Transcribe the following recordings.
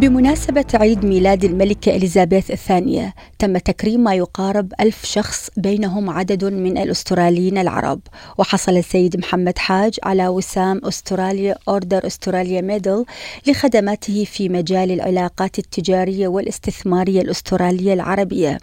بمناسبة عيد ميلاد الملكة إليزابيث الثانية تم تكريم ما يقارب ألف شخص بينهم عدد من الأستراليين العرب. وحصل السيد محمد حاج على وسام أستراليا Order Australia Medal لخدماته في مجال العلاقات التجارية والاستثمارية الأسترالية العربية.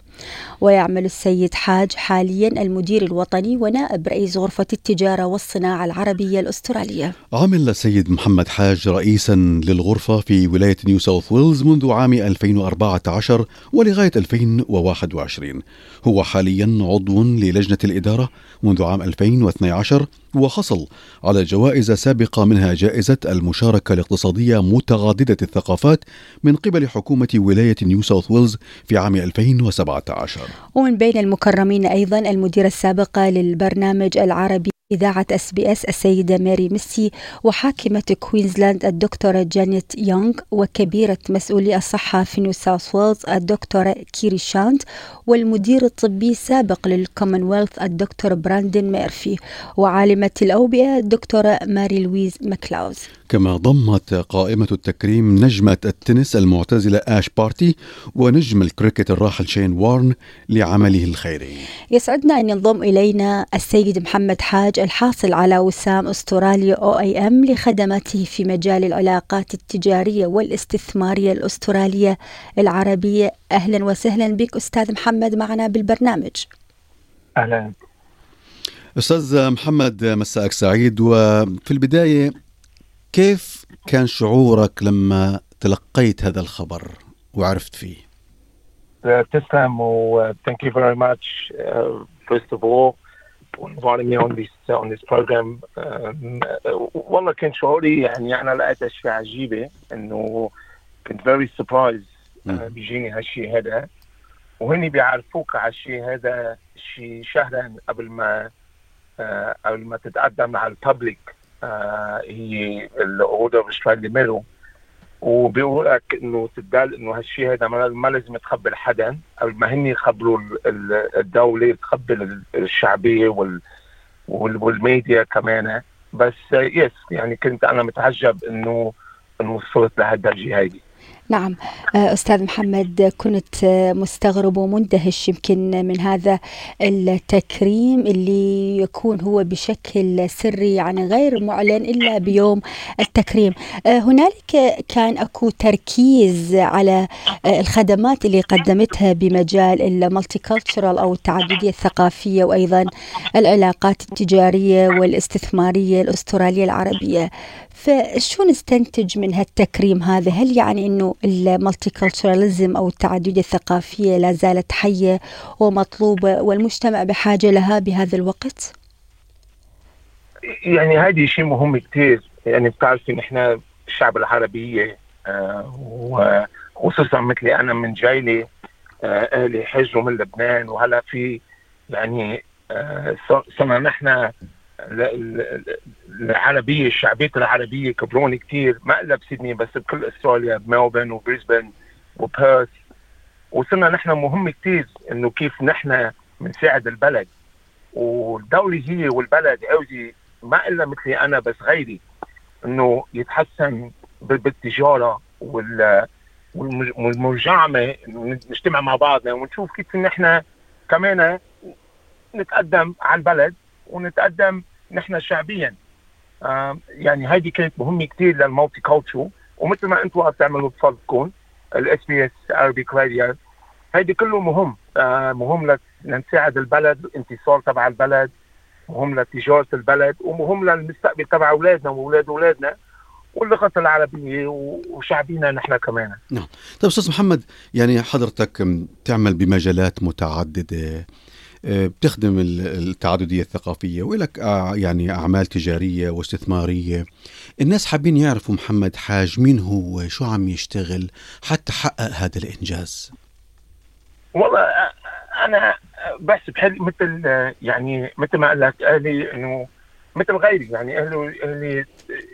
ويعمل السيد حاج حاليا المدير الوطني ونائب رئيس غرفة التجارة والصناعة العربية الأسترالية. عمل السيد محمد حاج رئيسا للغرفة في ولاية نيو ساوث ويلز منذ عام 2014 ولغاية 2021 هو حاليا عضو للجنة الإدارة منذ عام 2012 وحصل على جوائز سابقة منها جائزة المشاركة الاقتصادية متعددة الثقافات من قبل حكومة ولاية نيو ساوث ويلز في عام 2017 ومن بين المكرمين أيضا المديرة السابقة للبرنامج العربي إذاعة SBS السيدة ماري ميسي وحاكمة كوينزلاند الدكتورة جانيت يونغ وكبيرة مسؤولي الصحة في نيو ساوث ويلز الدكتورة كيري شانت والمدير الطبي السابق للكومنولث الدكتور براندن ميرفي وعالمة الأوبئة الدكتورة ماري لويز ماكلاوز. كما ضمت قائمة التكريم نجمة التنس المعتزلة آش بارتي ونجم الكريكت الراحل شين وارن لعمله الخيري. يسعدنا أن ينضم إلينا السيد محمد حاج الحاصل على وسام أستراليا OAM لخدماته في مجال العلاقات التجارية والاستثمارية الأسترالية العربية. أهلا وسهلا بك أستاذ محمد معنا بالبرنامج. أهلا. أستاذ محمد مساءك سعيد. وفي البداية كيف كان شعورك لما تلقيت هذا الخبر وعرفت فيه؟ تسلم و thank you very much uh, first of all for inviting me on this uh, on this program. Um, uh, والله كان شعوري يعني أنا لقيت اشياء عجيبة إنه كنت very surprised uh, بيجيني هالشيء هذا. وهني بيعرفوك على الشيء هذا شيء شهرا قبل ما uh, قبل ما تتقدم على ال public هي ال Order Australia Medal و وبيقول لك إنه تدل إنه هالشيء هذا ما لازم تخبر حدا. قبل ما هن يخبروا الدولة تخبر الشعبية وال والميديا كمان. بس yes يعني كنت أنا متعجب انه إنه وصلت لهالدرجه هيدي. نعم. أستاذ محمد كنت مستغرب ومندهش يمكن من هذا التكريم اللي يكون هو بشكل سري يعني غير معلن إلا بيوم التكريم. هنالك كان أكو تركيز على الخدمات اللي قدمتها بمجال المالتي أو التعددية الثقافية وأيضا العلاقات التجارية والاستثمارية الأسترالية العربية. فشو نستنتج من هالتكريم هذا؟ هل يعني أنه المالتي كولتشراليزم أو التعددية الثقافية لا زالت حية ومطلوبة والمجتمع بحاجة لها بهذا الوقت؟ يعني هذه شيء مهم كثير يعني بتعرفي نحن الشعب العربية آه وخصوصا مثلي أنا من جايلي آه أهلي حجوا من لبنان وهلا في يعني آه صرنا نحن العربية الشعبية العربية كبرون كثير ما الا بسيدني بس بكل إستراليا بملبورن وبريسبن وبيرث. وصرنا نحن مهم كثير إنه كيف نحن بنساعد البلد. والدولة هي والبلد عاوزة ما إلا مثلي أنا بس غيري إنه يتحسن بالتجارة وال والمجامعه نجتمع مع بعضنا ونشوف كيف نحن كمان نتقدم على البلد ونتقدم نحن شعبيا. يعني هذه كانت مهمة كثير لل multiculture ومثل ما أنتم عم تعملوا بفضلكم ال SBS Arabic Radio هيدي كله مهم. مهم لنساعد البلد الاقتصاد تبع البلد مهم لتجارة البلد ومهم للمستقبل تبع أولادنا وأولاد أولادنا واللغة العربية وشعبينا نحن كمان. نعم. طيب أستاذ محمد يعني حضرتك تعمل بمجالات متعددة بتخدم التعددية الثقافية ولك يعني أعمال تجارية واستثمارية. الناس حابين يعرفوا محمد حاج مين هو شو عم يشتغل حتى حقق هذا الإنجاز. والله أنا بس بحل مثل يعني مثل ما قال لك أهلي إنه مثل غيري يعني أهلي أهلي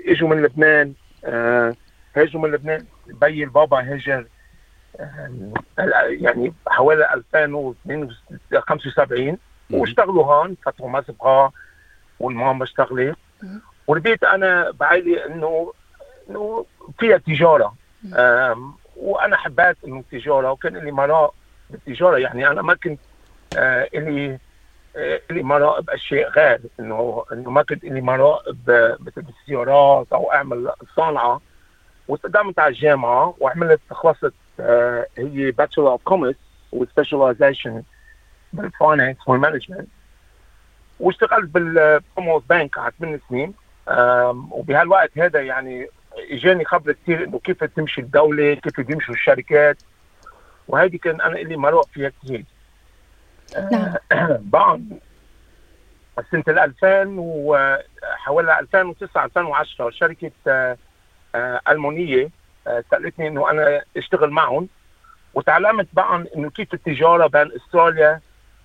إجوا من لبنان آه هاجوا من لبنان بي البابا هاجر. يعني حوالي 2075 واشتغلوا هون فتحوا مسبقه والماما اشتغلت وربيت أنا بعيلي انه إنه فيها تجارة. وأنا حبيت إنه التجاره وكان لي مراء بالتجارة. يعني أنا ما كنت آه لي آه لي مراء بأشياء غير. انه إنه ما كنت لي مراء مثل بالسيارات أو أعمل صنعه وتقدمت على الجامعة وعملت خلصت آه هي Bachelor of Commerce و specialization بال finance وال management واشتغلت بال Commonwealth Bank على ثمان سنين وبهالوقت هذا يعني إجاني خبر كثير إنه كيف تمشي الدولة كيف بيمشوا الشركات. وهذه كان أنا لي مروق فيها كثير نعم. بعد سنة 2000 وحوالي 2009 2010 شركة ألمونية سألتني إنه أنا أشتغل معهم وتعلمت بقى إنه كيف التجارة بين أستراليا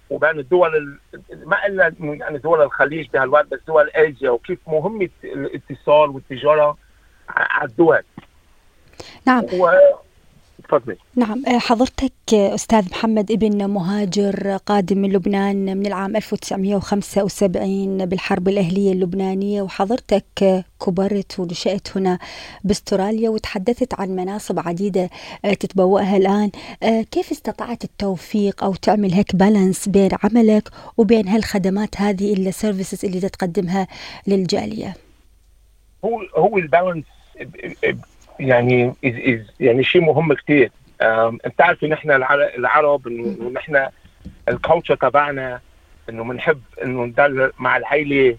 وبين الدول ما إلا انه يعني دول الخليج بهالوقت بس دول آسيا وكيف مهمة الاتصال والتجارة على الدول نعم. تفضلي. نعم حضرتك أستاذ محمد ابن مهاجر قادم من لبنان من العام 1975 بالحرب الأهلية اللبنانية وحضرتك كبرت ونشأت هنا بأستراليا وتحدثت عن مناصب عديدة تتبوأها الآن. كيف استطعت التوفيق أو تعمل هيك balance بين عملك وبين هالخدمات هذه ال services اللي تقدمها للجالية؟ هو هو ال balance يعني is is يعني شيء مهم كثير انت عارف إن إحنا العرب انه نحن ال culture تبعنا إنه بنحب إنه نضل مع العيلة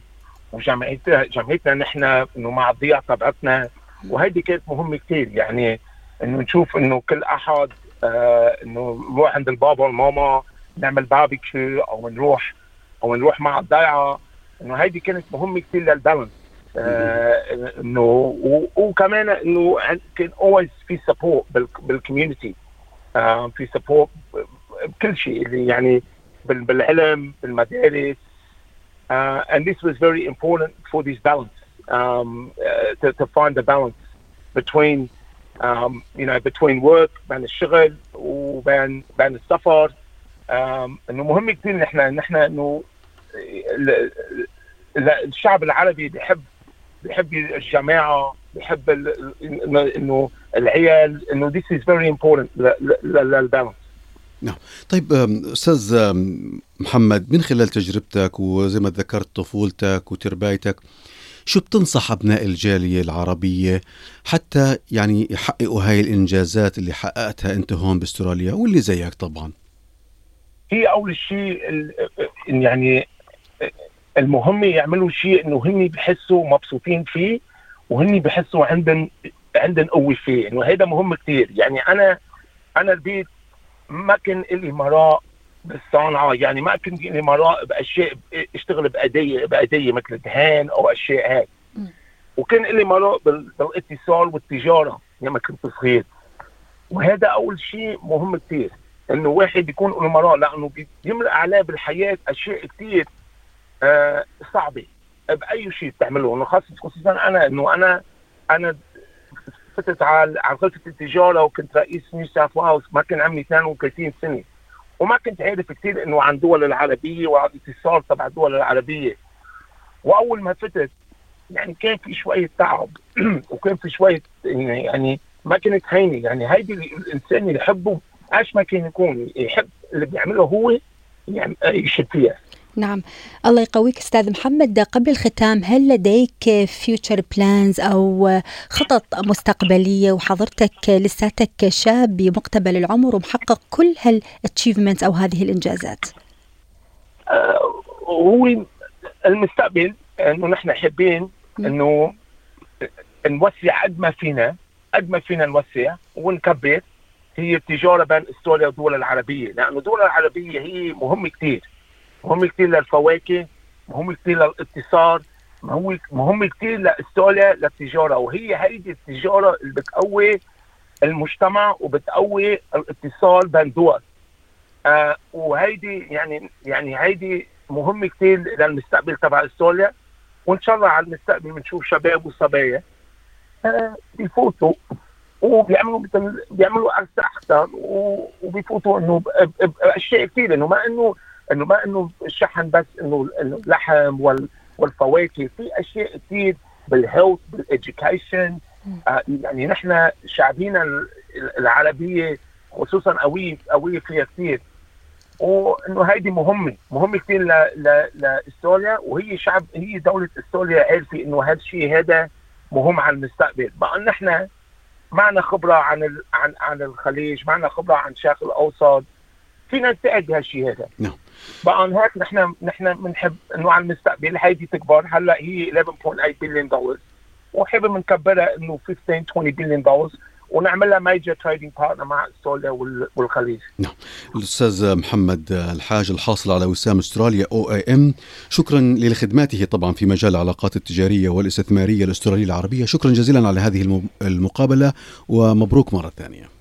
وجمعيتنا جمعيتنا نحن إنه مع الضيعه تبعتنا. وهيدي كانت مهمة كثير يعني إنه نشوف إنه كل أحد آه إنه نروح عند البابا والماما نعمل باربيكيو أو نروح أو نروح مع الضيعه إنه هيدي كانت مهمة كثير لل balance إنه وكمان إنه كان always في support بال community آه في support بكل شيء اللي يعني بالعلم بالمدارس. uh, and this was very important for this balance. Um, to, to find the balance between um, you know between work بين الشغل وبين بين السفر. إنه مهم كثير نحن نحن إنه الشعب العربي بيحب بيحب الجماعة بيحب إنه العيال إنه this is very important للبالانس نعم. طيب أستاذ محمد من خلال تجربتك وزي ما ذكرت طفولتك وتربايتك شو بتنصح أبناء الجالية العربية حتى يعني يحققوا هاي الإنجازات اللي حققتها أنت هون بأستراليا واللي زيك طبعا؟ هي أول شيء يعني المهم يعملوا شيء إنه هن بحسوا مبسوطين فيه وهن بحسوا عندهم عندهم قوة فيه. إنه هذا مهم كثير يعني أنا أنا البيت ما كان لي مراء بالصنعه يعني ما كان لي مراء باشياء أشتغل باديه بأدية مثل دهان أو أشياء هيك. وكان لي مراء بالاتصال والتجارة لما كنت صغير. وهذا أول شيء مهم كثير إنه واحد يكون له مراء لأنه بيملأ عليه بالحياة أشياء كثير صعبة. بأي شيء بتعمله خاصة خصوصا أنا إنه أنا أنا فتت على على غرفه التجارة وكنت رئيس نيو ساوث ويلز ما كان عمري 32 سنة. وما كنت عارف كثير إنه عن الدول العربية وعن الاتصال تبع الدول العربية. وأول ما فتت يعني كان في شوية تعب. وكان في شوية يعني ما كانت هينة. يعني هيدي الإنسان اللي يحبه إيش ما كان يكون يحب اللي بيعمله هو يعني يشد فيها. نعم. الله يقويك أستاذ محمد. قبل الختام هل لديك future plans أو خطط مستقبلية وحضرتك لساتك شاب بمقتبل العمر ومحقق كل هال achievement أو هذه الإنجازات؟ آه هو المستقبل إنه نحن حابين إنه نوسع قد ما فينا قد ما فينا نوسع ونكبر. هي التجارة بين إستراليا والدول العربية لأنه الدول العربية هي مهمة كثير مهم كثير للفواكه مهم كثير للاتصال مهم مهم كثير لاستراليا للتجارة. وهي هيدي التجارة اللي بتقوي المجتمع وبتقوي الاتصال بين دول آه وهيدي يعني يعني هيدي مهم كثير للمستقبل تبع استراليا وإن شاء الله على المستقبل بنشوف شباب وصبايا. آه بيفوتوا. وبيعملوا مثل بيعملوا أكثر وبيفوتوا إنه بأشياء كثير إنه ما إنه إنه ما إنه الشحن بس إنه اللحم وال والفواكه في أشياء كثير بال health بال education آه يعني نحن شعبينا العربية خصوصا قوية قوية فيها كثير وإنه هيدي مهمة مهمة كثير لاستراليا وهي شعب هي دولة استراليا عارفه إنه هذا الشيء هذا مهم على المستقبل. بقى نحن معنا خبرة عن. عن عن الخليج معنا خبرة عن الشرق الأوسط. فينا نساعد بهالشيء هذا. نعم. بقى هيك نحن نحن بنحب إنه على المستقبل هيدي تكبر. هلا هي 11.8 بليون دولار وحابب نكبرها إنه 15 20 بليون دولار ونعملها major trading partner مع استراليا والخليج. نعم. الأستاذ محمد الحاج الحاصل على وسام أستراليا OAM شكرا لخدماته طبعا في مجال العلاقات التجارية والاستثمارية الأسترالية العربية، شكرا جزيلا على هذه المقابلة ومبروك مرة ثانية.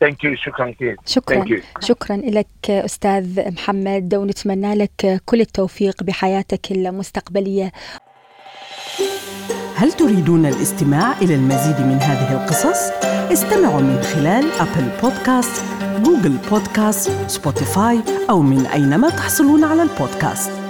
thank you شكرا كثير. شكرا. شكرا لك أستاذ محمد ونتمنى لك كل التوفيق بحياتك المستقبلية. هل تريدون الاستماع إلى المزيد من هذه القصص؟ استمعوا من خلال Apple Podcast، Google Podcast، Spotify أو من أينما تحصلون على البودكاست.